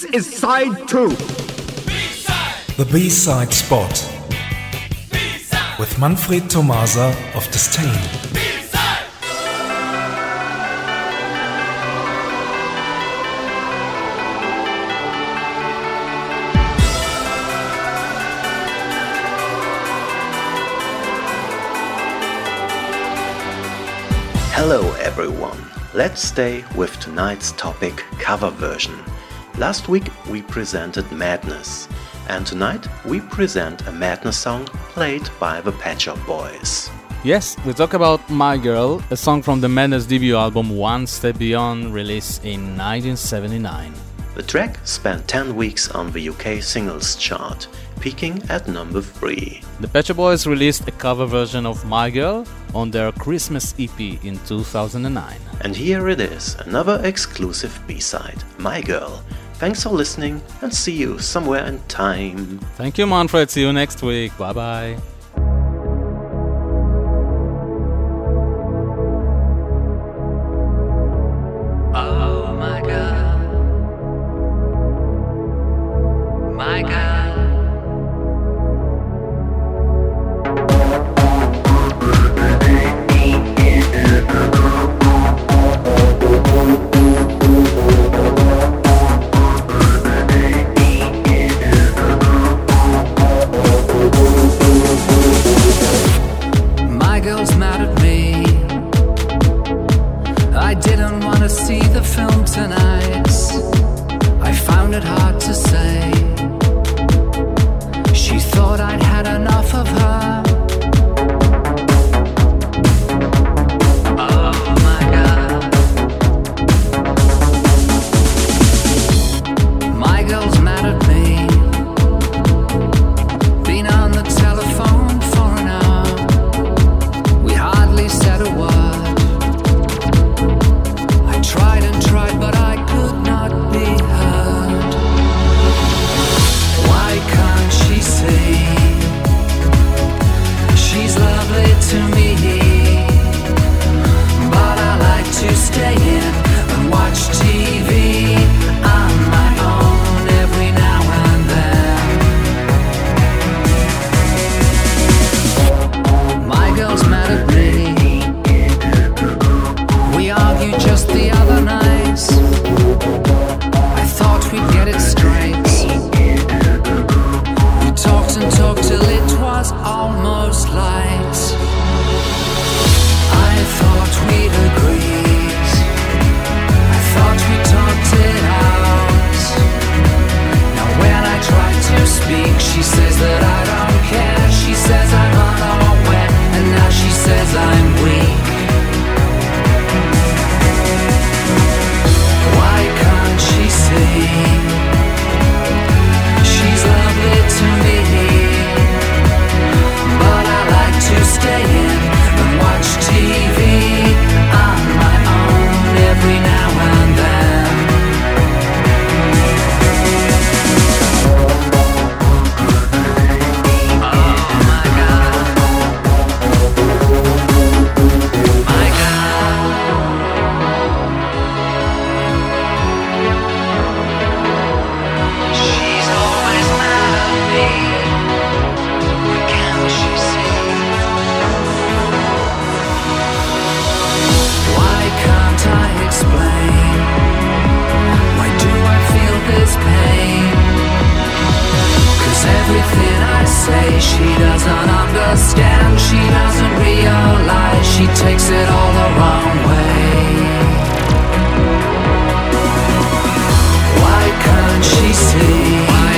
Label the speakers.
Speaker 1: This is side two.
Speaker 2: The B-side spot. With Manfred Tomasa of Disdain.
Speaker 3: Hello everyone. Let's stay with tonight's topic cover version. Last week we presented Madness, and tonight we present a Madness song played by the Pet Shop Boys.
Speaker 4: Yes, we talk about My Girl, a song from the Madness debut album One Step Beyond, released in 1979.
Speaker 3: The track spent 10 weeks on the UK singles chart, peaking at number 3.
Speaker 4: The Pet Shop Boys released a cover version of My Girl on their Christmas EP in 2009.
Speaker 3: And here it is, another exclusive B-side, My Girl. Thanks for listening and see you somewhere in time.
Speaker 4: Thank you, Manfred. See you next week. Bye bye.
Speaker 5: Mad at me. I didn't want to see the film tonight. I found it hard to say. argued just the other night. I thought we'd get it straight. We talked and talked till it was almost like. takes it all the wrong way. Why can't she see?